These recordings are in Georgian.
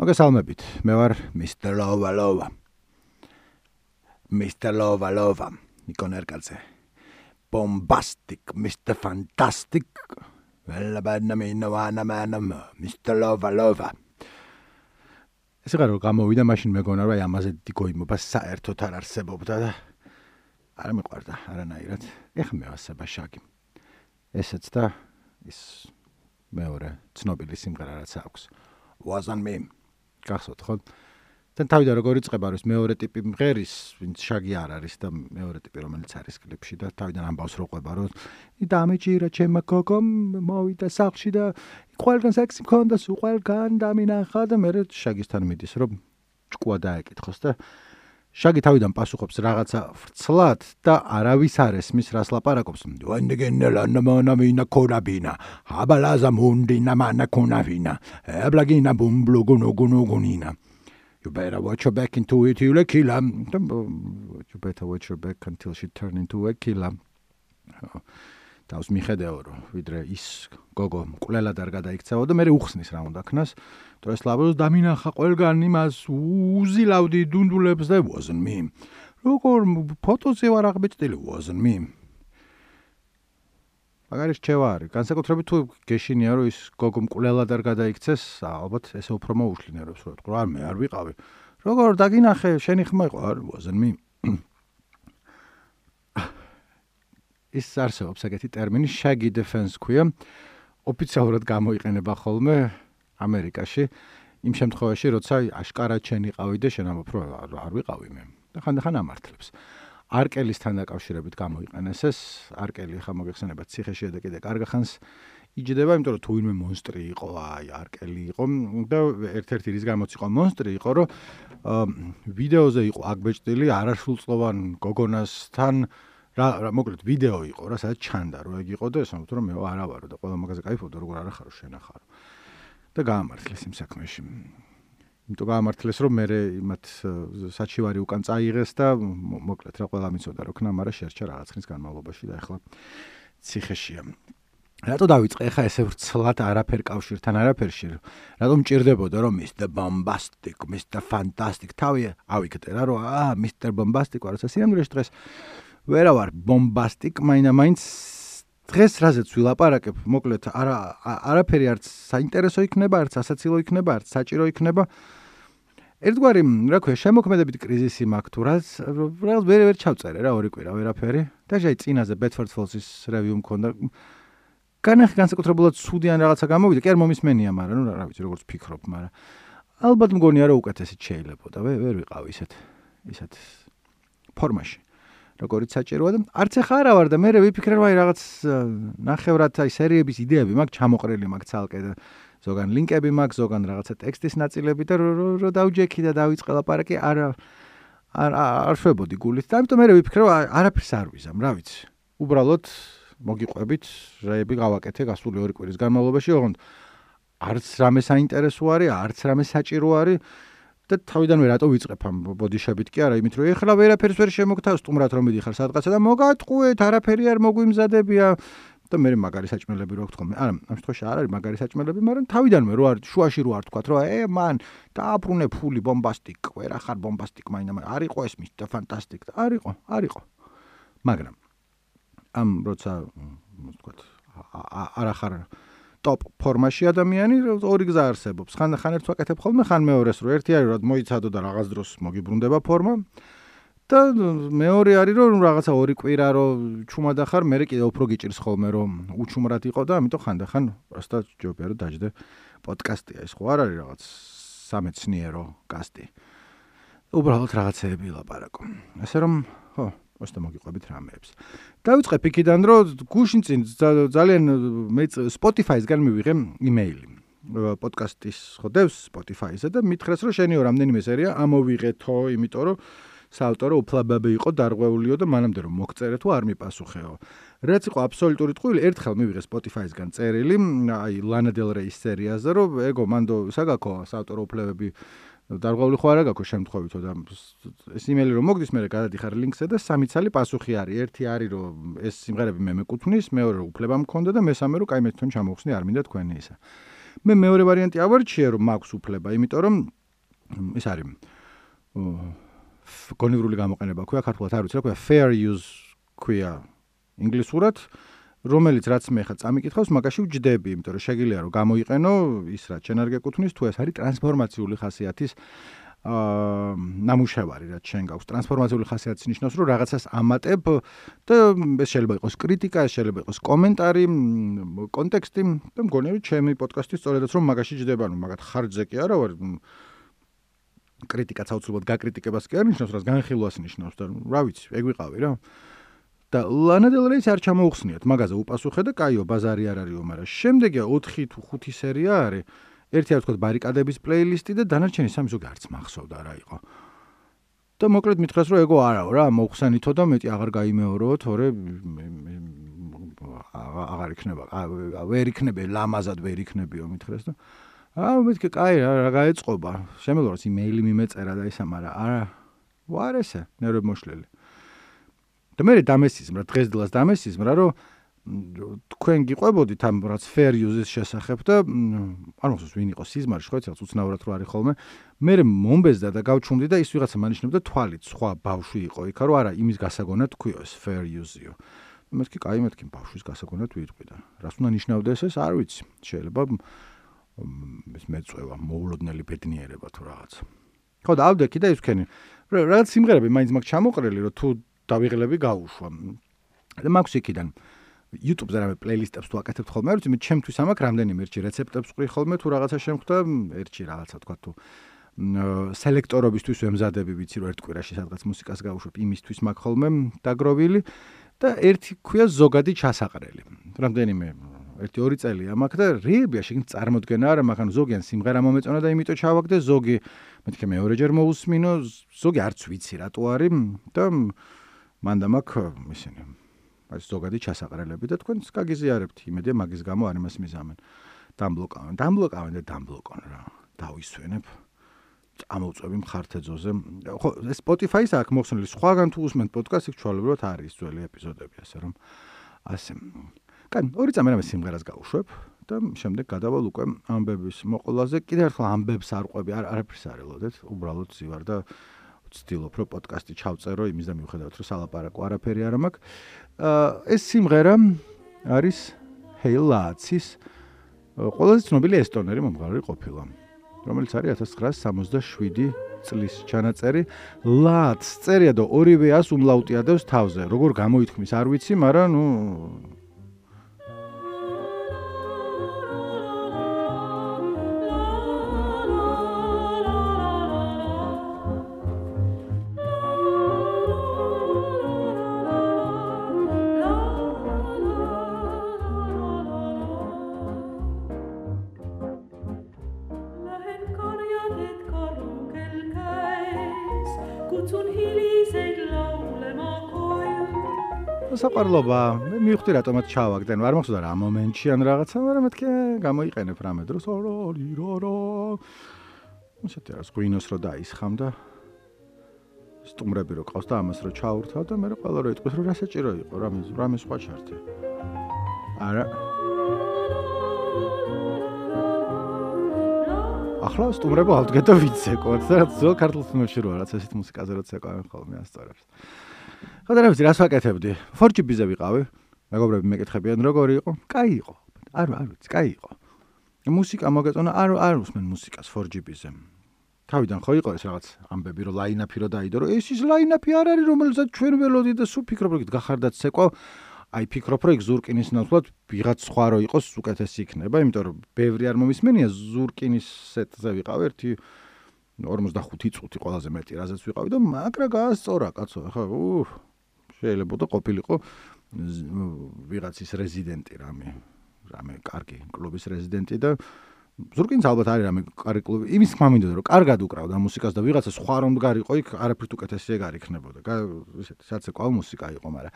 მოგესალმებით. მე ვარ Mr. Lova Lova. Mr. Lova Lova. ნიკონერკაძე. Bombastic, Mr. Fantastic. Banna minna vana manam, Mr. Lova Lova. ეს რა გამოვიდა მაშინ მეგონა აი ამაზე დიგოიმობა საერთოდ არ არსებობდა და არ მეყვარდა არანაირად. ეხლა მე ვასება შაგი. ესეც და ის მეორე ცნობილი სიმღერა რაც აქვს. wasn't me. გახსოვთ ხო? თან თავიდან როგორ იწყება რომ მეორე ტიპი მღერის, ვინც შაგი არ არის და მეორე ტიპი რომელიც არის კლიპში და თავიდან ამბავს რო ყვება რომ დამეჭირა ჩემო გოგო მოვიდა სახში და ყველგან სექსი მქონდა სულ ყველგან დამინახა და მე შაგისთან მიდის რომ ჭკუა დაეკითხოს და შაგი თავიდან პასუხობს რაღაცა ვრცლად და არავის არ ესმის რას ლაპარაკობს. ვენგენელა ნამანა მინა კორაბინა. აბალაზა მუნდინა მანა კონავინა. ებლაგინა ბუმბლუგუნუ გუნუ გუნინა. You better watch your back into it, you killer. You better watch your back until she turn into a killer. თავს მიხედავ რომ ვიდრე ის გოგო კვლელად არ გადაიქცეო და მე უხსნის რა უნდა ქნას დროს ლაბოს დამინახა ყველგან იმას უზილავდი დუნდულებს და wasn't me როგორ ფოტოზე ვარ აღბეჭდილი wasn't me მაგარი რჩევა არის. განსაკუთრებით თუ გეშინია რომ ის გოგო კვლელად არ გადაიქცეს ალბათ ესე უფრო მოუშლინერებს რომ თქვა არ მე არ ვიყავი. როგორ დაგინახე შენი ხმა იყო არ wasn't me ის არსებობს ეგეთი ტერმინი shaggy defense ქვია. ოფიციალურად გამოიყენება ხოლმე ამერიკაში იმ შემთხვევაში, როცა აშკარად შენ იყავი და შენ ამბობ, რომ არ ვიყავი მე. და ხანდახან ამართლებს. არკელისთან დაკავშირებით გამოიყენეს ეს არკელი ხა მოგეხსენებათ ციხეში და კიდე კარგახანს იჯდება, იმიტომ რომ თუ ვინმე მონსტრი იყო, აი არკელი იყო და ერთ-ერთი რის გამოც იყო მონსტრი იყო, რომ ვიდეოზე იყო აგბეჭდილი არასრულწლოვან გოგონასთან რა მოკლედ ვიდეო იყო რა სადაც ჩანდა რომ ეგ იყო და ეს ამბობთ რომ მე არა ვარო და ყველა მაგაზე кайფობდა როგორ არა ხარო შენ ახარო და გაამართლეს იმ საქმეში. იმიტომ გაამართლეს რომ მე მათ საჩივარი უკან წაიღეს და მოკლედ რა ყველა მიცოდა რომ ქნა მარა შერჩა რაღაც ხნის განმავლობაში და ეხლა ციხეშია. რატო დავიწყე? ხა ესე ვრცლად არაფერ კავშირთან არაფერში რატო მჭირდებოდა რომ მისტერ ბომბასტიკ მისტერ ფანტასტიკ თავი ავიქნე რა რომ აა მისტერ ბომბასტიკ ვარ როცა სიამდრეში დღეს ვერა ვარ ბომბასტიკ მაინამაინც დღეს რაზეც ვილაპარაკებ მოკლედ არა არაფერი არც საინტერესო იქნება არც ასაცილო იქნება არც საჭირო იქნება. ერთგვარი რა ქვია შემოქმედებით კრიზისი მაქვს თუ რაც რაღაც ვერ ვერ ჩავწერე რა ორი კვირა ვერაფერი. და ჯაი წინაზე ბეთფორდ ფოლსის რევიუ მქონდა. განახი განსაკუთრებულად ცუდიან რაღაცა გამოვიდა. კი არ მომისმენია მაგრამ ნუ რა ვიცი როგორც ფიქრობ მაგრამ. ალბათ მგონია რომ უკეთესით შეიძლებოდა ვერ ვიყავ ისეთ ისეთ ფორმაში როგორიც საჭიროა. და არც ახლა არა ვარ და მე ვიფიქრე რომ აი რაღაც ნახევრად აი სერიების იდეები მაქვს ჩამოყრილი მაქვს ცალკე და ზოგან ლინკები მაქვს ზოგან რაღაცა ტექსტის ნაწილები და რო დაუჯექი და დავიწყე ლაპარაკი არ არ არ შვებოდი გულით. და ამიტომ მე ვიფიქრე რომ არაფერს არ ვიზამ რა ვიცი. უბრალოდ მოგიყვებით რეები გავაკეთე გასული ორი კვირის განმავლობაში ოღონდ არც რამე საინტერესო არის არც რამე საჭირო არის და თავიდანვე რატო ვიწყებ ამ ბოდიშებით? კი არა იმით რომ ეხლა ვერაფერს ვერ შემოგთავ სტუმრად რომ მიდიხარ სადღაცა და მოგატყუეთ არაფერი არ მოგვიმზადებია. და მე მაგარი საჭმელები რო გთხოვ არა ამ შემთხვევაში არ არის მაგარი საჭმელები მაგრამ თავიდანვე რო არ შუაში რო არ თქვა რომ ე მან დააბრუნე ფული ბომბასტიკ ვერ ახარ ბომბასტიკ მაინა არ იყო ეს მის და ფანტასტიკ არ იყო არ იყო. მაგრამ ამ როცა თქვა არ ახარ ტოპ ფორმაში ადამიანი ორი გზა არსებობს. ხან ხან ერთს ვაკეთებ ხოლმე, ხან მეორეს, რომ ერთი არის რომ მოიცადო და რაღაც დროს მოგიბრუნდება ფორმა. და მეორე არის რომ რაღაცა ორი კვირა რომ ჩუმად ახარ, მე კიდე უფრო გიჭირს ხოლმე რომ უჩუმრად იყო და ამიტომ ხან და ხან პროსტა ჯობია რომ დაждე პოდკასტია ის ხო არ არის რაღაც სამეცნიერო კასტი. უბრალოდ რაღაცეები ლაპარაკო. ასე რომ ხო ოსტა მოგიყვებით რამეებს. დავიწყებ იქიდან, რომ გუშინ წინ ძალიან მე Spotify-სგან მივიღე იმეილი. პოდკასტის ხოდებს Spotify-ზე და მითხრეს, რომ შენიო რამდენიმე სერია ამოვიღეთო, იმიტომ რომ საავტორო უფლებები იყო დარღვეულიო და მანამდე რომ მოგწერე თუ არ მიპასუხეო. რაც იყო აბსოლუტური ტყუილი, ერთხელ მივიღე Spotify-სგან წერილი, აი Lana Del Rey სერიაზე, რომ ეგო მანდო საგაქო საავტორო უფლებები დარღვეული ხო არა გაქვს შემთხვევითო და ეს იმეილი რომ მოგდის მე გადადიხარ ლინკზე და სამი ცალი პასუხი არის. ერთი არის რომ ეს სიმღერები მე მეკუთვნის მეორე უფლება მქონდა და მესამე რომ კაი მე თვითონ ჩამოვხსნი არ მინდა თქვენი ისა. მე მეორე ვარიანტი ავარჩიე რომ მაქვს უფლება, იმიტომ რომ ეს არის გონივრული გამოყენება ქვია ქართულად არ ვიცი რა ქვია fair use ქვია ინგლისურად რომელიც რაც მე ხა წამიკითხავს მაგაში ვჯდები იმიტომ რომ შეგიძლია რომ გამოიყენო ის რაც შენ არ გეკუთვნის თუ ეს არის ტრანსფორმაციული ხასიათის აა ნამუშევარი რაც შენ გაქვს ტრანსფორმაციული ხასიათის ნიშნავს რომ რაღაცას ამატებ და ეს შეიძლება იყოს კრიტიკა ეს შეიძლება იყოს კომენტარი კონტექსტი და მგონია რომ ჩემი პოდკასტი სწორედაც რომ მაგაში ჯდება ნუ მაგათ ხარჯზე კი არა ვარ კრიტიკა საოცრად გაკრიტიკებას კი არ ნიშნავს, რაც განხილვას ნიშნავს და რა ვიცი, ეგ ვიყავი რა. და ლანა დელ რეის არ ჩამოუხსნიათ, მაგაზე უპასუხე და კაიო, ბაზარი არ არისო, მაგრამ შემდეგია 4 თუ 5 სერია არის. ერთი არის თქო ბარიკადების პლეილისტი და დანარჩენი სამი ზოგი არც მახსოვდა რა იყო. და მოკლედ მითხრას რომ ეგო არაო რა, მოხსენითო და მეტი აღარ გაიმეორო, თორე აღარ იქნება, ვერ იქნება ლამაზად ვერ იქნებიო მითხრას და აა მეთქე კაი რა რა გაეწყობა? შემელორს იმეილი მიმეწერა და ისა მაგრამ არა. ვარ ესე ნერვები მოშლელი და მე დამესიზმრა დღესდღეს დამესიზმრა რომ თქვენ გიყვებოდით ამ რაც fair use-ის შესახებ და არ მოხსოვს ვინ იყო სიზმარი ეცაც უცნაურად რო არის ხოლმე მე მომბეზდა და გავჩუმდი და ის ვიღაცა მანიშნებდა თვალით სხვა ბავშვი იყო იქა რომ არა იმის გასაგონად თქვიო ეს fair use-იო მეთქი კაი მეთქი ბავშვის გასაგონად ვიტყვი და რას უნდა ნიშნავდეს ეს არ ვიცი შეიძლება ეს მეწევა მოულოდნელი ბედნიერება თუ რაღაც. ხო და ავდექი და ის ვქენი. რაღაც სიმღერები მაინც მაქვს ჩამოყრილი, რომ თუ დავიღლები გაუშვა. და მაქვს იქიდან YouTube-ზე რამე პლეილისტებს თუ აკეთებ ხოლმე, არ ვიცი, მე ჩემთვის ამაქვს რამდენიმე ერთში რეცეპტებს ვყრი ხოლმე თუ რაღაცა შემხვდა, ერთში რაღაცა თქვა თუ სელექტორობისთვის ვემზადები, ვიცი რომ ერთ კვირაში სადღაც მუსიკას გავუშვებ, იმისთვის მაქვს ხოლმე დაგროვილი და ერთი ქვია ზოგადი ჩასაყრელი. რამდენიმე ერთი ორი წელია მაქვს და რეებია შეგინ წარმოდგენა არა მაგრამ ზოგიან სიმღერა მომეწონა და იმიტომ ჩავაგდე ზოგი მეთქე მეორეჯერ მოусმინო ზოგი არც ვიცი რატო არის და მანდა მაქვს ისინი აი ზოგადი ჩასაყრელები და თქვენს გაგიზიარებთ იმედია მაგის გამო არ იმას მიზამენ. დამბლოკავენ დამბლოკავენ და დამბლოკონ რა დავისვენებ. ამოვწევი მხართეძოზე ხო Spotify-ს აქვს მოხსნილი სხვაგან თუ უსმენთ პოდკასტს იქ ჩვალებულად არის ძველი ეპიზოდები ასე რომ ასე. კან ორი წამი რამე სიმღერას გავუშვებ და შემდეგ გადავალ უკვე ამბების მოყოლაზე. კიდევ ერთხელ ამბებს არ ყვები, არ არაფერს არ ელოდეთ, უბრალოდ ზივარ და ვცდილობ რომ პოდკასტი ჩავწერო იმის და მიუხედავად რომ სალაპარაკო არაფერი არ მაქვს. ეს სიმღერა არის ჰეილაცის ყველაზე ცნობილი ესტონერი მომღერალი ყოფილა, რომელიც არის 1967 წლის ჩანაწერი ლაც წერია და ორივე ას უმლაუტია დევს თავზე. როგორ გამოითქმის არ ვიცი, მაგრამ ნუ საყვარლობა მე მივხვდი რატომაც ჩავაგდენ არ მოხდა რა მომენტში ან რაღაცა მაგრამ მეთქე გამოიყენებ რამე დროს. ორი რორო მოსეთ რა სკრინოს რო დაისხამ და სტუმრები რო ყავს და ამას რო ჩაურთავ და მე რა ყველა რო იტყვის რომ რა საჭირო იყო რამე რამე სხვა ჩარტი არა. ახლა სტუმრებო ავდგეთ და ვიცეკოთ და ზოგ ქართულ ფილმებში რო რაც ესეთ მუსიკაზე რო ცეკვავენ ხოლმე ასწორებს ხო და რა ვიცი, რას ვაკეთებდი? 4GB-ზე ვიყავი. მეგობრები მეკითხებიან, როგორი იყო? კაი იყო. არ არ ვიცი, კაი იყო. მუსიკა მოგეწონა, არ არ უსმენ მუსიკას 4GB-ზე. თავიდან ხო იყო ეს რაღაც ამბები, რომ line-up-ი რო დაიდო, რომ ეს ის line-up-ი არ არის, რომელსაც ჩვენ ველოდი და სულ ფიქრობ, რომ გახარდაც ცეკვა. აი ფიქრობ, რომ ზურკინის ნაცვლად ვიღაც სხვა რო იყოს, უკეთესი იქნება, იმიტომ რომ ბევრი არ მომისმენია ზურკინის სეტზე ვიყავ ერთი 45 წუთი ყველაზე მეტი რაზეც ვიყავი და მაგრა გაასწორა კაცო, ხო, უუ შეიძლება და ყოფილიყო ვიღაცის რეზიდენტი რამე რამე კარგი კლუბის რეზიდენტი და ზურგინს ალბათ არის რამე კარგი კლუბი. იმის თქმა მინდოდა რომ კარგად უკრავდა მუსიკას და ვიღაცა სხვა რომ დგარიყო იქ არაფრით უკეთესი ეგ არ იქნებოდა ისეთი საცე ყავ მუსიკა იყო მაგრამ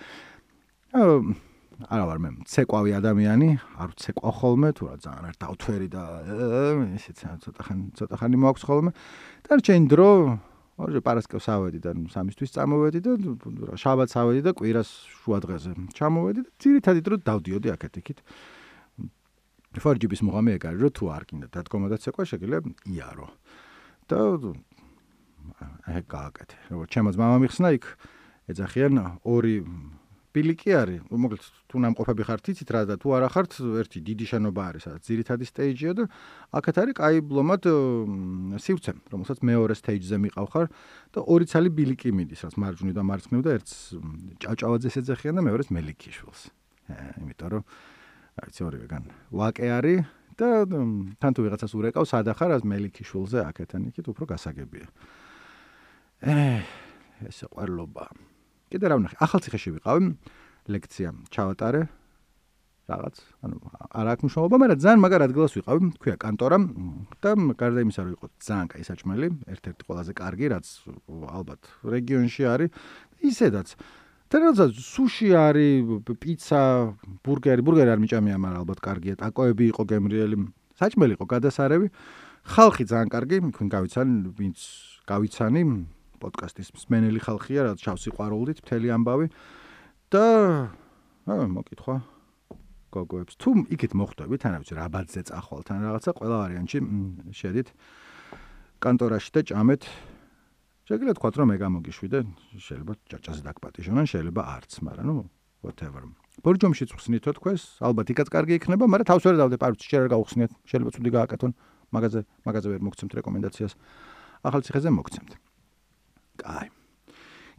არა ვარ მე ცეკვავი ადამიანი არ ცეკვა ხოლმე თუ რა ძალიან არ დავთვერი და ისეთ ცოტა ხანი ცოტა ხანი მოაქვს ხოლმე და რჩენ დრო ორჯერ პარასკევს ავედი და სამისთვის წამოვედი და შაბათს ავედი და კვირას შუა დღეზე ჩამოვედი და ძირითადად დრო დავდიოდი აქეთ იქით 4GB-ის მუღამი ეგ არის, რომ თუ არ გინდა დადგომა და ცეკვა შეგიძლია იარო. და აი გააკეთე. როგორც ჩემს მამამ იხსნა იქ ეძახიან ორი ბილიკი არის. მოკლედ თუ ნამყოფები ხართ იცით რა და თუ არა ხართ ერთი დიდი შენობა არის სადაც ძირითადი სტეიჯია და აქეთ არის კაი ბლომად სივრცე, რომელსაც მეორე სტეიჯზე მიყავ ხარ და ორი ცალი ბილიკი მიდის, რაც მარჯვნივ და მარცხნივ და ერთს ჭავჭავაძეს ეძახიან და მეორეს მელიქიშვილს. იმიტომ რომ აი ცი ორივე გან ვაკე არის და თან თუ ვიღაცას ურეკავს ადახარ ას მელიქიშვილზე აქეთან იქით უფრო გასაგებია. ე ეს ყვარლობა. კიდე რა ვნახე? ახალციხეში ვიყავი ლექცია. ჩავატარე. რაღაც, ანუ არ აქვს მნიშვნელობა, მაგრამ ძალიან მაგარ ადგილას ვიყავი, თქვია კანტორა. და გარდა იმისა, რომ იყო ძალიან კაი საჭმელი, ერთ-ერთი ყველაზე კარგი, რაც ალბათ რეგიონში არის, ისედაც. და რაღაცა სუში არის, პიცა, ბურგერი, ბურგერი არ მიჭამია, მაგრამ ალბათ კარგია, ტაკოები იყო გემრიელი, საჭმელი იყო გადასარევი. ხალხი ძალიან კარგი, თქვენ გავიცანი, ვინც გავიცანი, პოდკასტის მსმენელი ხალხია, რაც ჩავ სიყვარულით მთელი ამბავი. და აა მოკითხვა? გოგოებს. თუ იქით მოხვდები თან ვიცი რა ბაძზე წახვალ თან რაღაცა ყველა ვარიანტში შედით. კანტორაში და ჭამეთ. შეგიძლიათ თქვა რომ მე გამოგიშვიდე შეიძლება ჭაჭაზე დაგპატიჟონ ან შეიძლება არც მაგრამ ნუ whatever. ბორჯომში წხსნითო თქვენს ალბათ იქაც კარგი იქნება მაგრამ თავს ვერ დავდე. პარუჩი შეიძლება გაუხსნიათ. შეიძლება ცუდი გააკეთონ. მაგაზე მაგაზე ვერ მოგცემთ რეკომენდაციას. ახალ ციხეზე მოგცემთ კაი.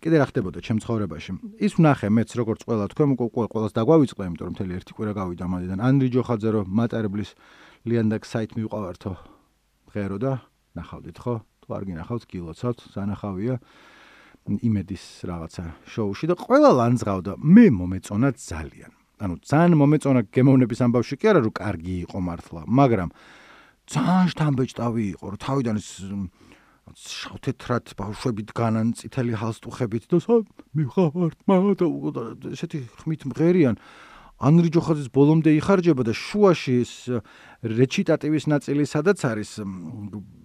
კიდე რა ხდებოდა ჩემ ცხოვრებაში? ის ვნახე მეც როგორც ყველა თქვენ უკვე ყველას დაგვავიწყდა, იმიტომ რომ მთელი ერთი კვირა გავიდა მანდიდან. ანდრი ჯოხაძე რო მატარებლის ლიანდაკ საით მივყავართო. ღერო და ნახავდით ხო? თუ არ გინახავთ, გილოცავთ, სანახავია იმედის რაღაცა შოუში და ყველა ლანძღავდა. მე მომეწონა ძალიან. ანუ ძალიან მომეწონა გემოვნების ამბავში კი არა რომ კარგი იყო მართლა, მაგრამ ძალიან შთამბეჭდავი იყო, რომ თავიდან ის შავთეთრად ბავშვებით განან წითელი ჰალსტუხებით და მიხართ მადა ესეთი ხმით მღერიან. ანრი ჯოხაძის ბოლომდე იხარჯება და შუაში ეს რეჩიტატივის ნაწილი სადაც არის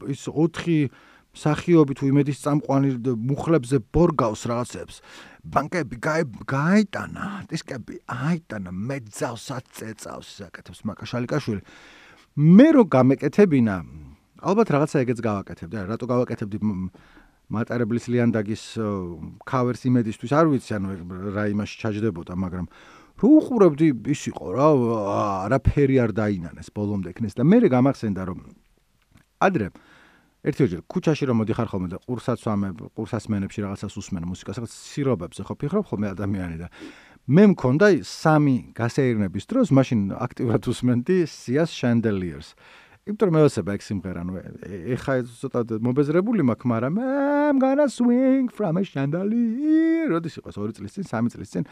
ის 4 სახიობი თუ იმედის წამყვანი მუხლებზე ბორგავს რაღაცებს. ბანკები გაიტანა დისკები აიტანა მეძავსაც წეწავს საკეთებს მაკაშალიკაშვილი. მე რო გამეკეთებინა ალბათ რაღაცა ეგეც გავაკეთებდი. რა რატო გავაკეთებდი მატარებლის ლიანდაგის კავერს იმედისთვის არ ვიცი, ანუ რა იმაში ჩაჯდებოდა, მაგრამ რო უყურებდი ის იყო რა, არაფერი არ დაინანეს ბოლომდე ქნეს და მე გამახსენდა რომ ადრე ერთიოჯერ ქუჩაში რომ მოდიხარ ხოლმე და ყურსაც ვამებ, ყურსას მენებში რაღაცას უსმენ მუსიკას, რაღაც სირობებზე ხო ფიქრობ ხოლმე ადამიანი და მე მქონდა სამი გასეირნების დროს მაშინ აქტიურად უსმენდი სიას შანდელიერს. იმიტომ რომ მეოსება ეგ სიმღერა ნუ ეხა ცოტა მობეზრებული მაქვს მაგრამ I'm gonna swing from a chandelier. როდის იყოს 2 წლის წინ 3 წლის წინ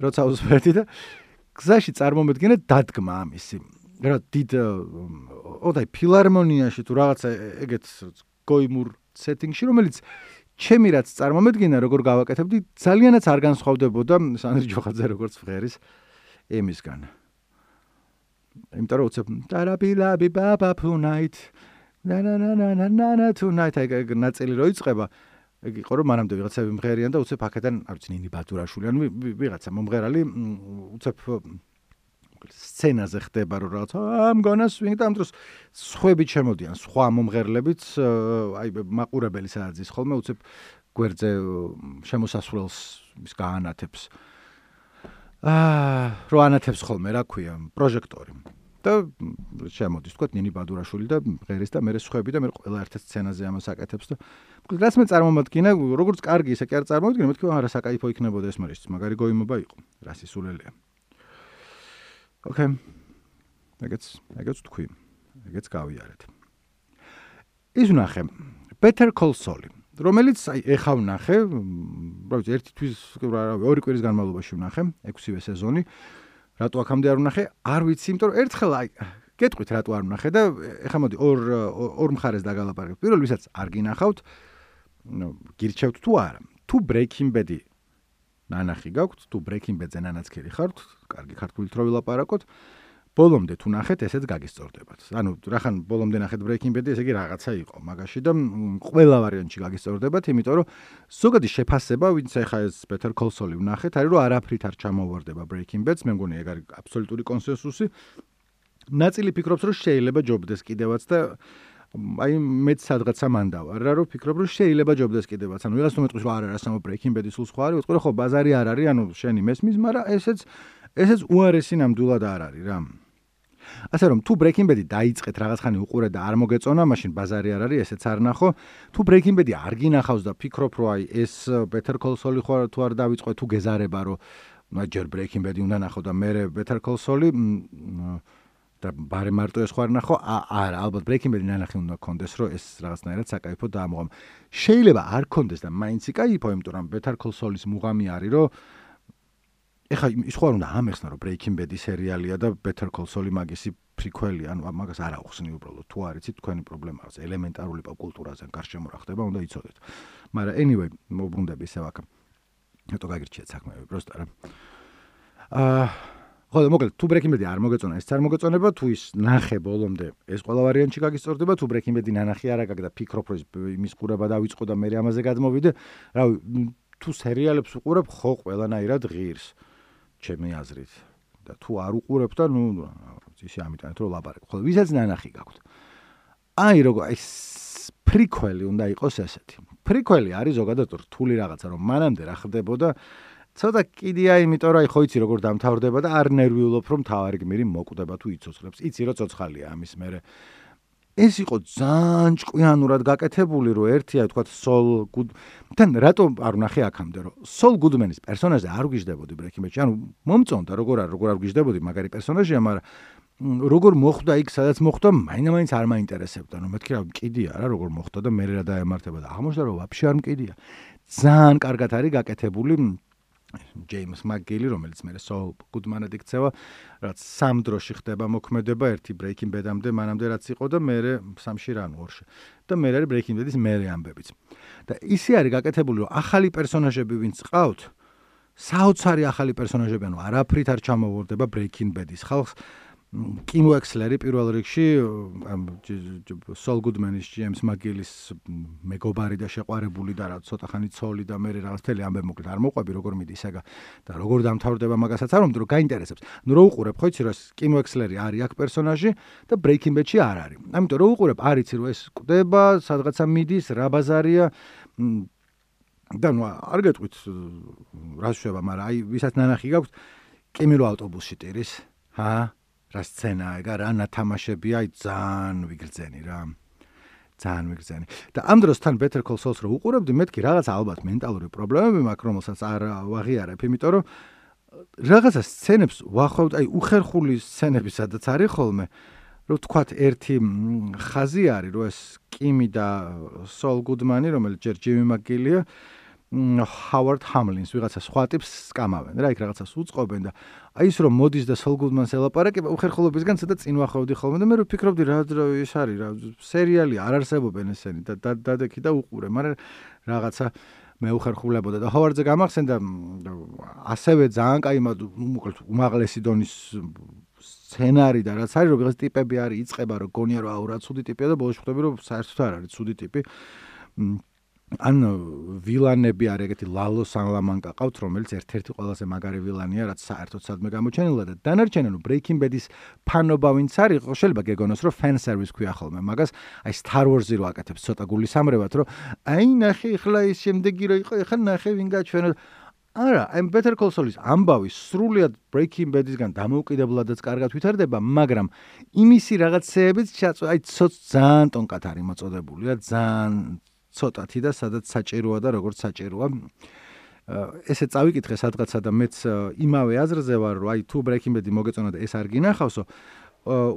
როცა უსმენდი და გზაში წარმომედგინე დადგმა ამისი. რა დიდ ოდაი ფილარმონიაში თუ რაღაცა ეგეთ გოიმურ სეტინგში რომელიც ჩემი რაც წარმომედგინა როგორ გავაკეთებდი ძალიანაც არ განსხვავდებოდა სანდრი ჯოხაძე როგორც ფღერის ემისგან იმიტომ რომ უცებ ტარაბილაბი ბაბა ფუნაით. ნანანანანანა თუნაით. ეგ ნაწილი რო იწება ეგ იყო რომ მანამდე ვიღაცები მღერიან და უცებ აქედან არ ვიცი ნინი ბატურაშვილი ანუ ვიღაცა მომღერალი უცებ სცენაზე ხდება რომ რაღაც ამ gonna swing და ამ დროს. სხვები ჩემოდიან სხვა მომღერლებიც აი მაყურებელი სადაც ის ხოლმე უცებ გვერდზე შემოსასვლელს ის გაანათებს. აა რო ანათებს ხოლმე რა ქვია პროჟექტორი. და შემოდის თქვა ნინი ბადურაშვილი და ღერის და მე სხვები და მე ყველა ერთ სცენაზე ამას აკეთებს და რაც მე წარმომადგინა როგორც კარგი ისე კი არ წარმომადგინა მეთქი არა საკაიფო იქნებოდა ეს მარიშ მაგარი გოიმობა იყო რა სისულელია ოკეი. ეგეც ეგეც თქვი ეგეც გავიარეთ. ის ნახე better call saul რომელიც აი ეხა ვნახე, რა ვიცი, ერთი თვის რა ორი კვირის განმავლობაში ვნახე, 6-ვე სეზონი. რატო აქამდე არ ვნახე? არ ვიცი, იმიტომ რომ ერთხელ აი გეტყვით რატო არ ვნახე და ეხა მოდი ორ ორ მხარეს დაგალაპარაკებ. პირველ ვისაც არ გინახავთ, ნუ გირჩევთ თუ არა. თუ Breaking Bad-ი ნანახი გაქვთ, თუ Breaking Bad-ზე ნანაცქერი ხართ, კარგი ქართული თრო ვილაპარაკოთ. ბოლომდე თუ ნახეთ, ესეც გაგისწორდებათ. ანუ რახან ბოლომდე ნახეთ Breaking Bad-ი, ესე იგი რაღაცა იყო მაგაში და ყველა ვარიანტში გაგისწორდებათ, იმიტომ რომ ზოგადი შეფასება, ვინც ახლა ეს Better Call Saul-ი ვნახეთ, არის რომ არაფრით არ ჩამოვარდება Breaking Bad-ს, მე მგონი ეგ არის აბსოლუტური კონსენსუსი. ნაწილი ფიქრობს, რომ შეიძლება ჯობდეს კიდევაც და აი მეც სადღაცა მანდავარ რა რომ ფიქრობ რომ შეიძლება ჯობდეს კიდევაც ანუ ვიღაც თუ მეტყვის რომ არ არის სამო ბრეიქინგ ბედი სულ სხვა არის ვიტყვი ხო ბაზარი არ არის ანუ შენი მესმის მაგრამ ესეც ესეც უარესი ნამდვილად არ არის რა. ასე რომ თუ ბრეიქინგ ბედი დაიწყეთ რაღაც ხანი უყურე და არ მოგეწონა მაშინ ბაზარი არ არის ესეც არ ნახო. თუ ბრეიქინგ ბედი არ გინახავს და ფიქრობ რომ აი ეს better call saul-ი ხო თუ არ დავიწყო თუ გეზარება რომ ნაჯერ ბრეიქინგ ბედი უნდა ნახო და მე better call saul-ი და ბარე მარტო ეს ხარ ნახო არა ალბათ breaking bad ნანახი უნდა კონდეს რომ ეს რაღაცნაირად საკაიფო დაამოღამ შეიძლება არ კონდეს და მაინც იკაიფო იმიტომ რომ better call saul-ის მუღამი არის რომ ეხა ის ხარ უნდა ამეხსნა რომ breaking bad-ი სერიალია და better call saul-ი მაგისი პრიკველი ანუ მაგას არ აუხსნი უბრალოდ. თუ არიცით თქვენი პრობლემაა ელემენტარული პოპ კულტურაზე გარშემო რა ხდება უნდა იცოდეთ. მაგრამ anyway მოbrunდები ისევ აქ. ნეტო გაგირჩიეთ საქმეები პროსტა რა. აა ხო, მოკლედ, თუ Breaking Bad-ი არ მოგეწონა, ეს არ მოგეწონება, თუ ის ნახე ბოლომდე, ეს ყველა ვარიანტი გაგისწორდება, თუ Breaking Bad-ი ნანახი არა გაგ და ფიქრობ, რომ იმის ყურება დავიწყო და მე ამაზე გადმოვიდე, რა თუ სერიალებს უყურებ, ხო, ყველანაირად ღირს, ჩემი აზრით. და თუ არ უყურებ და ნუ ისე ამიტომ რომ ლაპარაკ. ხო, ვისაც ნანახი გაქვთ. აი როგორ ეს პრიკველი უნდა იყოს ესეთი. პრიკველი არის ზოგადად რთული რაღაცა, რომ მანამდე რა ხდებოდა ცოტა კიდია, იმიტომ რომ აი ხო იცი როგორ დამთავრდება და არ ნერვიულობ რომ თავარი გმირი მოკვდება თუ იცოცხლებს. იცი რომ ცოცხალია ამის მერე. ეს იყო ძალიან ჭკვიანურად გაკეთებული, რომ ერთი აი თქვა სოლ გუდ თან რატო არ ვნახე აქამდე რომ სოლ გუდმენის პერსონაჟზე არ ვგიჟდებოდი ბრექიმეჩი. ანუ მომწონდა როგორ არ როგორ არ ვგიჟდებოდი მაგარი პერსონაჟია, მაგრამ როგორ მოხდა იქ სადაც მოხდა, მაინც არ მაინტერესებდა. ნუ მეთქი რა კიდია რა როგორ მოხდა და მე რა დაემართება და აღმოჩნდა რომ ვაფშე არ მკიდია. ძალიან კარგად არის გაკეთებული ჯეიმს მაგგილი, რომელიც მე სოლ გუდმანად იქცევა, რაც სამ დროში ხდება მოქმედება, ერთი ბრეიქინგ ბედამდე, მანამდე რაც იყო და მე სამში რან ორში. და მე არის ბრეიქინგ ბედის მე ამბებიც. და ისე არის გაკეთებული, რომ ახალი პერსონაჟები ვინც ყავთ, საოცარი ახალი პერსონაჟები, ანუ არაფრით არ ჩამოვორდება ბრეიქინგ ბედის ხალხს. კიმ უექსლერი პირველ რიგში სოლ გუდმენის ჯეიმს მაგილის მეგობარი და შეყვარებული და რა ცოტა ხანი ცოლი და მე რაღაც თელი ამბე მოკლედ არ მოყვები როგორ მიდის ეგა და როგორ დამთავრდება მაგასაც არ მომდრო გაინტერესებს. ნუ რო უყურებ ხო იცი რომ კიმ უექსლერი არის აქ პერსონაჟი და ბრეიქინგ ბედში არ არის. ამიტომ რო უყურებ არ იცი რომ ეს კვდება სადღაცა მიდის რა ბაზარია და ნუ არ გეტყვით რა შევა მაგრამ აი ვისაც ნანახი გაქვს კიმილო ავტობუსში ტირის ჰა რა სცენაა ეგა რა ნათამაშებია ძალიან ვიგრძენი რა. ძალიან ვიგრძენი. და ამ დროს თან better call saul-ს რო უყურებდი მეთქი რაღაც ალბათ მენტალური პრობლემები მაქვს რომელსაც არ ვაღიარებ იმიტომ რომ რაღაცა სცენებს ვახვევთ აი უხერხული სცენები სადაც არის ხოლმე. რო თქვათ ერთი ხაზი არის რომ ეს კიმი და სოლ გუდმანი რომელიც ჯერ ჯიმი მაგილია ჰავარდ ჰამლინს ვიღაცა სხვა ტიპს სკამავენ რა იქ რაღაცას უწყობენ და აი ის რომ მოდის და სოლ გუდმანს ელაპარაკება უხერხულობისგან ცოტა წინ ვახავდი ხოლმე და მე რო ფიქრობდი რა ის არის რა სერიალი არ არსებობენ ესენი და დადექი და უყურე მაგრამ რაღაცა მე უხერხულებოდა და ჰავარდზე გამახსენდა ასევე ძალიან კაი მოკლედ უმაღლესი დონის სცენარი და რაც არის რომ ვიღაც ტიპები არის იწება რომ გონია რომ აუ რა ცუდი ტიპია და ბოლოს ხვდები რომ საერთოდ არ არის ცუდი ტიპი ან ვილანები არის ეგეთი ლალო სანლამანკა ყავთ რომელიც ერთ-ერთი ყველაზე მაგარი ვილანია რაც საერთოდ სადმე გამოჩენილა და დანარჩენი ნუ ბრეიქინგ ბედის ფანობა ვინც არის შეიძლება გეგონოს რომ ფენ სერვის ქვია ხოლმე. მაგას აი სტარ ვორზი რო აკეთებს ცოტა გული სამრევად რომ აი ნახე ხლა ის შემდეგი რო იყო ხა ნახე ვინ გაჩვენა არა აი better call saul-ის ამბავი სრულიად breaking bad-ისგან დამოუკიდებლადაც კარგად ვითარდება მაგრამ იმისი რაღაცეებით აი ცოტ ძალიან ტონკად არის მოწოდებული რა ძალიან ცოტათი და სადაც საჭიროა და როგორც საჭიროა. ესე წავიკითხე სადღაცა და მეც იმავე აზრზე ვარ რომ აი თუ breaking bad-ი მოგეწონა და ეს არ გინახავსო.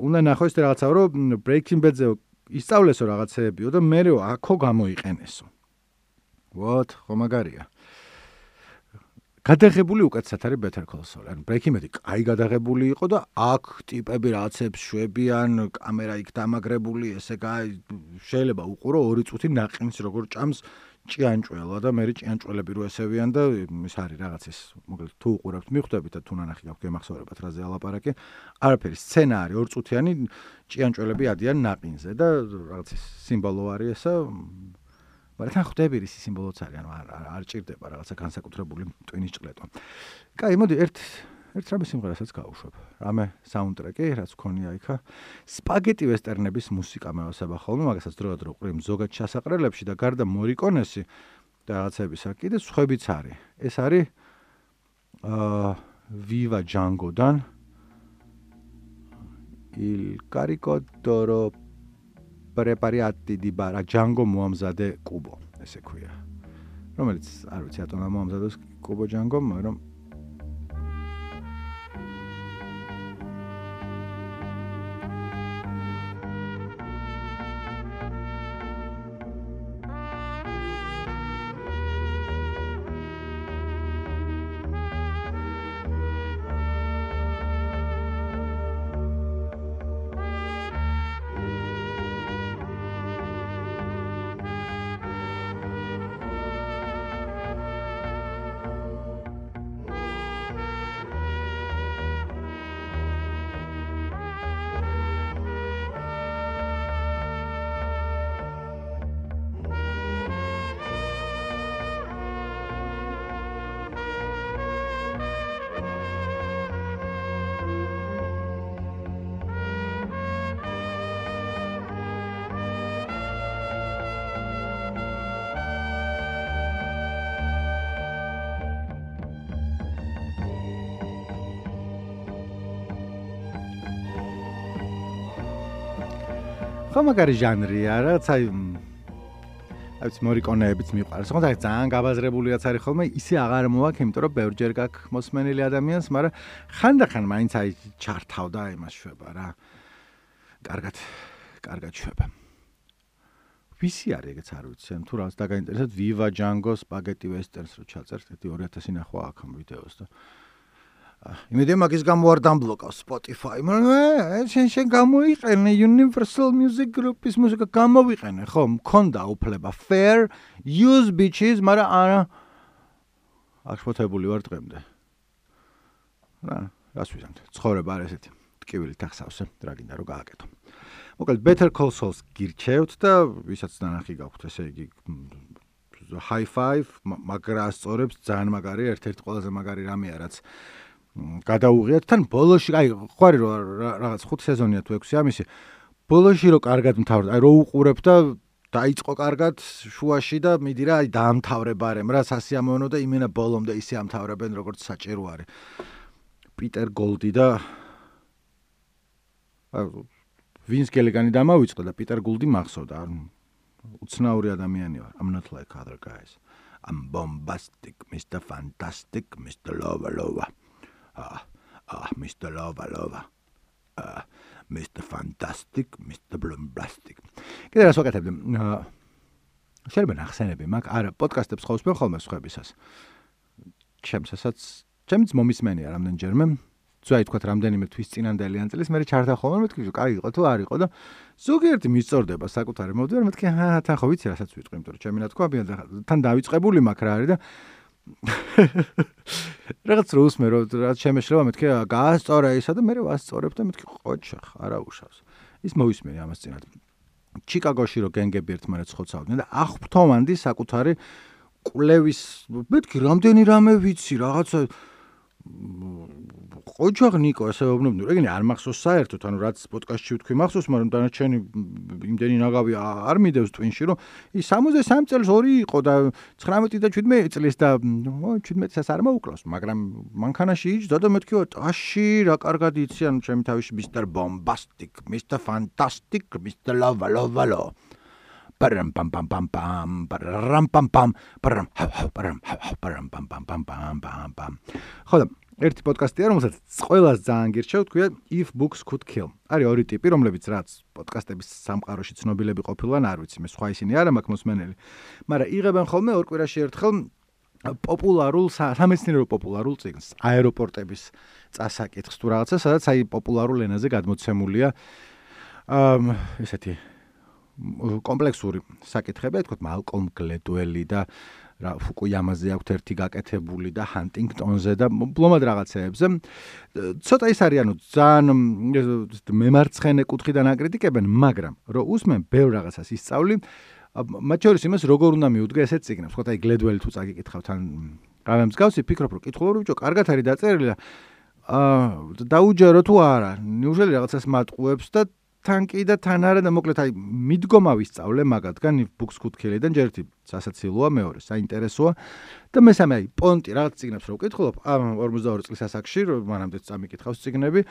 უნდა ნახო ეს რაღაცა რომ breaking bad-ზე ისწავლესო რაღაცეებიო და მეო აქო გამოიყენესო. what ხო მაგარია გადაღებული უკეთესად არის Better Call Saul. ანუ Breaking Bad-ი კაი გადაღებული იყო და აქ ტიპები რაღაცებს შვებიან, კამერა იქ დამაგრებული, ესე კაი შეიძლება უყურო 2 წუთი ნაყინს როგორ ჭამს ჭიანჭველა და მე ჭიანჭველები რო ესევიან და ის არის რაღაც ის მოკლედ თუ უყურებთ მიხვდებით და თუ ნანახი გაქვთ გემახსოვრებათ რა ზე ალაპარაკი. არაფერი სცენა არის 2 წუთიანი ჭიანჭველები ადიან ნაყინზე და რაღაც ის სიმბოლო არის ესა მაგრამ თან ხვდები რის სიმბოლოც არის ანუ არ არ ჭირდება რაღაცა განსაკუთრებული ტვინის ჭყლეტვა. კაი, მოდი ერთ ერთ რამე სიმღერასაც გავუშვებ. რამე საუნდტრეკი, რაც ქონია იქა. სპაგეტი ვესტერნების მუსიკა მეოსება ხოლმე, მაგასაც დროდადრო დრო ყრიმ ზოგად ჩასაყრელებში და გარდა მორიკონესი და რაღაცებისა კიდე სხვებიც არის. ეს არის აა Viva Django-დან il carico d'oro preparati di bara Django მოამზადე კუბო, ესე ქვია. რომელიც არ ვიცი, ატონა მოამზადოს კუბო Django, მაგრამ ხო მაგარი ჟანრია რაც აი აი მორიკონეებიც მიყვარს და ძალიან გაბაზრებულიაც არის ხოლმე ისე აღარ მოაქვს იმიტომ რომ ბევრჯერ გაქვს მოსმენილი ადამიანს მაგრამ ხანდახან მაინც აი ჩართავდა იმას შვება რა. კარგად კარგად შვება. ვისი არის ეგეც არ ვიცი თუ რას დაგაინტერესებთ viva django spaghetti westerns რო ჩაწერთ 2000 ნახვა აქ ამ ვიდეოს და იმედია მაგის გამო არ დამბლოკავს Spotify. მაგრამ შენ შენ გამოიყენე Universal Music Group-ის მუსიკა გამოვიყენე, ხო? მქონდა უფლება fair use bitches, მაგრამ არა აღშფოთებული ვარ დღემდე. რა, რას ვიზამთ? ცხოვრება არის ესეთი. ტკივილი თახსავსე, რა გინდა რომ გააკეთო. მოკლედ Better Call Saul გირჩევთ და ვისაც ნანახი გაქვთ, ესე იგი high five, მაგრა სწორებს ძალიან მაგარი, ერთ-ერთი ყველაზე მაგარი რამეა, რაც გადაუღიათ. თან ბოლოში აი ხო არის რომ რაღაც 5 სეზონია თუ 6 ამისი. ბოლოში რომ კარგად მთავრდა აი რო უყურებ და დაიწყო კარგად შუაში და მიდი რა აი დაამთავრება რემ რა სასიამოვნო და იმენა ბოლომდე ისე ამთავრებენ როგორც საჭირო არის. პიტერ გოლდი და ვინს გელეგანი დამავიწყდა და პიტერ გოლდი მახსოვდა უცნაური ადამიანი ვარ i'm not like other guys i'm bombastic mr fantastic mr lova lova ah, ah, Mr. Lova Lova. Ah, Mr. Fantastic, Mr. Bombastic. კიდე რას ვაკეთებდი? აა შეიძლება ნახსენები, მაგ არა, პოდკასტებს ხავს მე ხოლმე სხვებისას. ჩემსაც, ჩემც მომისმენია რამდენჯერმე. ძაი თქვა რამდენიმე თვის წინანდელი ან წლის მე ჩარდა ხოლმე მეთქი, კაი იყო თუ არ იყო და ზოგიერთი მისწორდება საკუთარი მოდივარ მეთქი, ჰა, თან ხო ვიცი რასაც ვიტყვი, იმიტომ რომ ჩემი რა თქვა, თან დავიწყებული მაგ რა არის და რაღაც როს მე რაც შემეშლება მეთქე გაასწორე ისა და მე ვასწორებ და მეთქი ყოჩა არა უშავს. ის მოისმენი ამას წინათ. ჩიკაგოში რო გენგები ერთმანეთს ხოცავდნენ და აღფრთოვანდი საკუთარი კვლევის მეთქი რამდენი რამე ვიცი რაღაცა ყოჩაღ ნიკო ასე ვუბნებდი რეგინი არ მახსოვს საერთოდ ანუ რაც პოდკასტში ვთქვი მახსოვს მაგრამ დანარჩენი იმდენი ნაგავი არ მიდევს ტვინში რომ ის 63 წელს ორი იყო და 19 და 17 წლის და 17 წელს არ მოუკლავს მაგრამ მანქანაში იჯდა და მეთქი აში რა კარგად იცი ანუ ჩემი თავში მისტერ ბომბასტიკ მისტერ ფანტასტიკ მისტერ ლავა ლავა ლო. პარამ პამ პამ პამ პამ პარამ პამ პამ პარამ პარამ პარამ პამ პამ პამ პამ პამ. ხო და ერთი პოდკასტია, რომელსაც ყველას ძალიან გირჩევ, თქვია If Books Could Kill. არის ორი ტიპი, რომლებიც რაც პოდკასტების სამყაროში ცნობილები ყოფილან, არ ვიცი, მე სხვა ისინი არა მაქვს მოსმენელი. მაგრამ იღებენ ხოლმე ორ კვირაში ერთხელ პოპულარულ სამეცნიერო პოპულარულ წიგნს, აეროპორტების წასაკითხს თუ რაღაცა, სადაც აი პოპულარულ ენაზე გადმოცემულია აა ესეთი კომპლექსური საკითხები, თქო, მალკოლმ გლედველი და რა ფუკუიამაზე აქვს ერთი გაკეთებული და ჰანტინგტონზე და ბლომად რაღაცეებზე. ცოტა ის არის ანუ ძალიან მემარცხენე კუთხიდან აკრიტიკებენ, მაგრამ რო უსმენ ბევრ რაღაცას ისწავლი, მათ შორის იმას როგორ უნდა მიუდგე ესეთ ციგნებს, ხო და აი გლედველი თუ წაგიკითხავთ ან გავემსგავსი, ფიქრობ რომ კითხულობ ბიჭო, კარგად არის დაწერილი და აა დაუჯერო თუ არა ნიუშელი რაღაცას მატყუებს და თან კი და თან არა და მოკლედ აი მიდგომა ვისწავლე მაგათგან ბუქს კუთქილიდან ჯერ ერთი სასაცილოა მეორე საინტერესოა. და მესამე აი პონტი რაღაც ციგნებს რო ვკითხულობ ამ 42 წლის ასაკში მანამდე წამიკითხავს ციგნები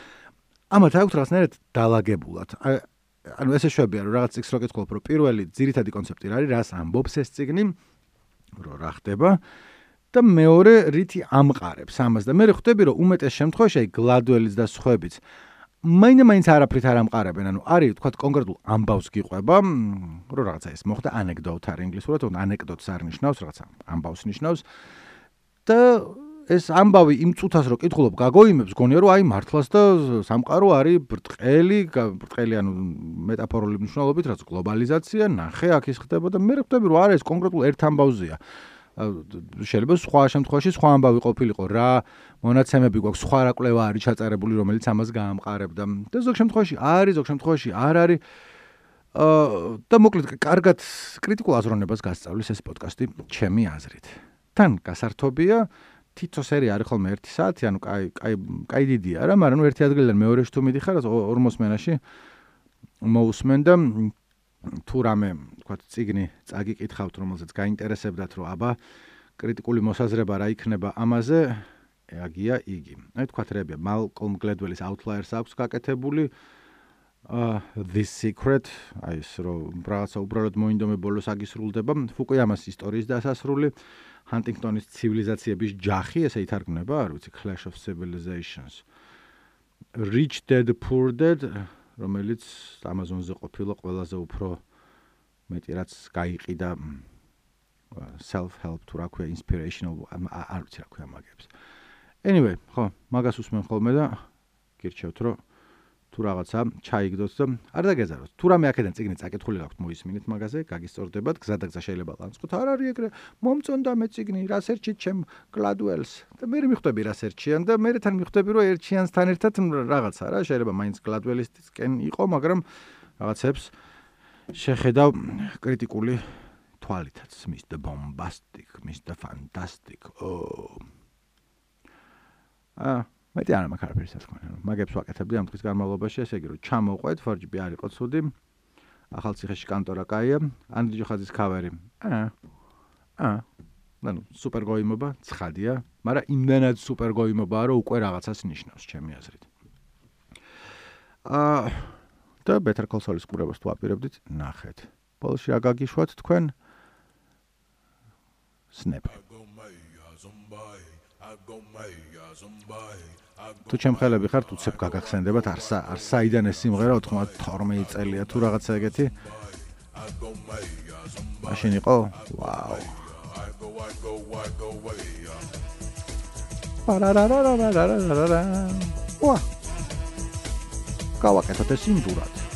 ამათ აქვს რაღაცნაირად დაალაგებულად. ანუ ესე შვებია რომ რაღაც ციგს რო კითხულობ რომ პირველი ძირითადი კონცეფტი რა არის რას ამბობს ეს ციგნი რო რა ხდება. და მეორე რითი ამყარებს ამას. და მე ხვდები რომ უმეტეს შემთხვევაში აი გლადველის და სხვაებიც მაინდა მაინც არაფრით არ ამყარებენ, ანუ არის თქვა კონკრეტულ ამბავს გიყვება, რომ რაღაცა ეს მოხდა ანეკდოტ არის ინგლისურად, ანუ ანეკდოტს არ ნიშნავს, რაღაცა ამბავს ნიშნავს. და ეს ამბავი იმ წუთას რო კითხულობ, გაგოიმებს, გონია რომ აი მართლაც და სამყარო არის ბრტყელი, ბრტყელი ანუ მეტაფორული მნიშვნელობით, რაც გლობალიზაცია, ნახე აქ ის ხდება და მე ხვდები რომ არის კონკრეტულ ერთ ამბავზეა. შეიძლება სხვა შემთხვევაში სხვა ამბავი ყოფილიყო რა მონაცემები გვაქვს სხვა რა კვლევა არის ჩაწერებული რომელიც ამას გაამყარებდა. და ზოგ შემთხვევაში არის ზოგ შემთხვევაში არ არის. აა და მოკლედ კარგად კრიტიკულ აზროვნებას გასწავლის ეს პოდკასტი ჩემი აზრით. თან გასართობია თითო სერია არის ხოლმე 1 საათი ანუ კაი კაი კაი დიდია რა მაგრამ ნუ ერთი ადგილიდან მეორეში თუ მიდიხარ 40 მენაში მოусმენ და თუ რამე თქვა ციგნი წაგიკითხავთ რომელზეც გაინტერესებდათ რომ აბა კრიტიკული მოსაზრება რა იქნება ამაზე აგია იგი. აი თქვა რებია მალკოლმ გლედველის outliers აქვს გაკეთებული. uh this secret აი ეს რომ ბრაცა უბრალოდ მოინდომე ბოლოს აგისრულდება. ფუკუიამას ისტორიის დასასრული. ჰანტინგტონის ცივილიზაციების ჯახი ესე ითარგმნება არ ვიცი clash of civilizations. Rich dead poor dead რომელიც Amazon-ზე ყოფილა ყველაზე უფრო მეტი რაც გაიყიდა self help თუ რა ქვია inspirational არ ვიცი რა ქვია მაგებს. Anyway, ხო, მაგას უსმენ ხოლმე და გირჩევთ რომ თუ რაღაცა ჩაიგდოთ და არ დაგეზაროთ. თუ რამე აქედან წიგნი წაკითხული გაქვთ, მოისმინეთ მაგაზე, გაგისწორდებათ, გზა და გზა შეიძლება ლანცკოთ. არ არის ეგრე, მომწონდა მე წიგნი, რასერჩით ჩემ გლადუელს. და მე მიხვდები რასერჩიან და მე თან მიხვდები რომ ერჩიანსთან ერთად რაღაცა რა, შეიძლება მაინც გლადუელისკენ იყო, მაგრამ რაღაცებს შეხედავ კრიტიკული თვალითაც, Mr. Bombastic, Mr. Fantastic. Oh. მეტი არ მაქვს არაფერს თქმა უნდა. მაგებს ვაკეთებდი ამ დღის განმავლობაში, ესე იგი რომ ჩამოყვეთ, ფორჯი არ იყო ცუდი. ახალციხეში კანტორა კაია, ანდრი ჯოხაძის ქავერი. აა. აა. ნუ სუპერ გოიმობა, ცხადია, მაგრამ იმდანაც სუპერ გოიმობაა, რომ უკვე რაღაცას ნიშნავს, ჩემი აზრით. აა და Better Call Saul-ის კურებას თუ აპირებდით, ნახეთ. ბოლში რა გაგიშვათ თქვენ? Snap. თუ ჩემ ხელები ხართ უცებ გაგახსენდებათ არსა არსაიდან ეს სიმღერა 92 წელია თუ რაღაცა ეგეთი? მაშინ იყო? ვაუ პარარარარარარარა ვა გავაკეთოთ ეს იმდურად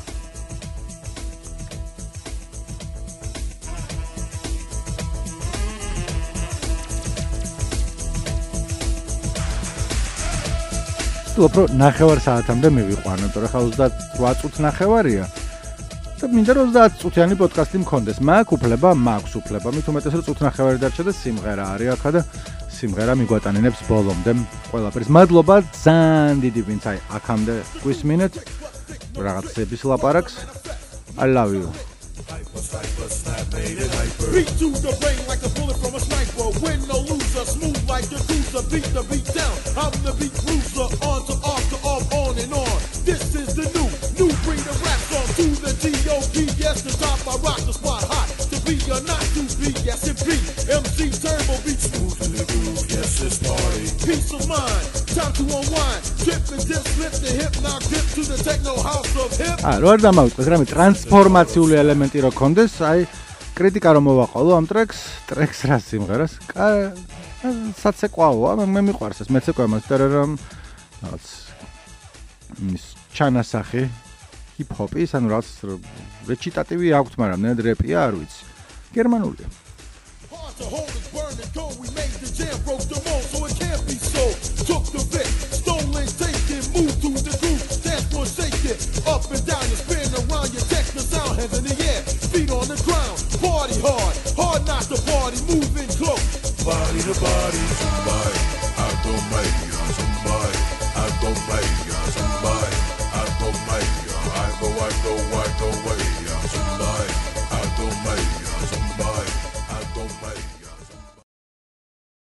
ვცდილობ რომ ნახევარ საათამდე მივიყვანო, თორე ხა 28 წუთს ნახევარია. და მინდა რომ 30 წუთიანი პოდკასტი მქონდეს. მაქვს უფლება, მაქვს უფლება. მით უმეტეს რომ წუთ ნახევარი დარჩა და სიმღერა არის ახლა და სიმღერა მიგვატანინებს ბოლომდე ყველაფერს. მადლობა ძალიან დიდი ვინც აი აქამდე გვისმინეთ რაღაცების ლაპარაკს. I love you. Beat to the brain like a bullet from a sniper. Win loser, smooth like the cruiser. Beat the beat down. I'm the beat cruiser. On to off to off, on and on. This is the new, new breed of rap song to the G.O.D. Yes, the top I rock the spot hot. To be or not to be, yes it be. MC Turbo beat smooth to the groove. Yes, it's party. Peace of mind. Time to unwind. Trip and dip, slip the hip, knock dip to the techno house of hip. Ah, რო არ დამავიწყდეს რამე ტრანსფორმაციული ელემენტი რო კონდეს, აი კრიტიკა რომ მოვაყოლო ამ ტრეკს, ტრეკს რა სიმღერას? საცეკვაოა, მე მიყვარს ეს მეცეკვა მასტერ რომ რაღაც ის ჩანასახი ჰიპ-ჰოპის, ანუ რაღაც რეჩიტატივი აქვს, მაგრამ ნედ რეპია არ ვიცი. გერმანულია. Took the bit, stolen, taken, move to the floor shake it, up and down, you spin around, you text the sound, hands in the air, feet on the ground. party hard, hard not to party, moving close. body to body, somebody. I go make you somebody. I go make you somebody. I go make you. I go, I go, I go, somebody. I make you somebody. I make.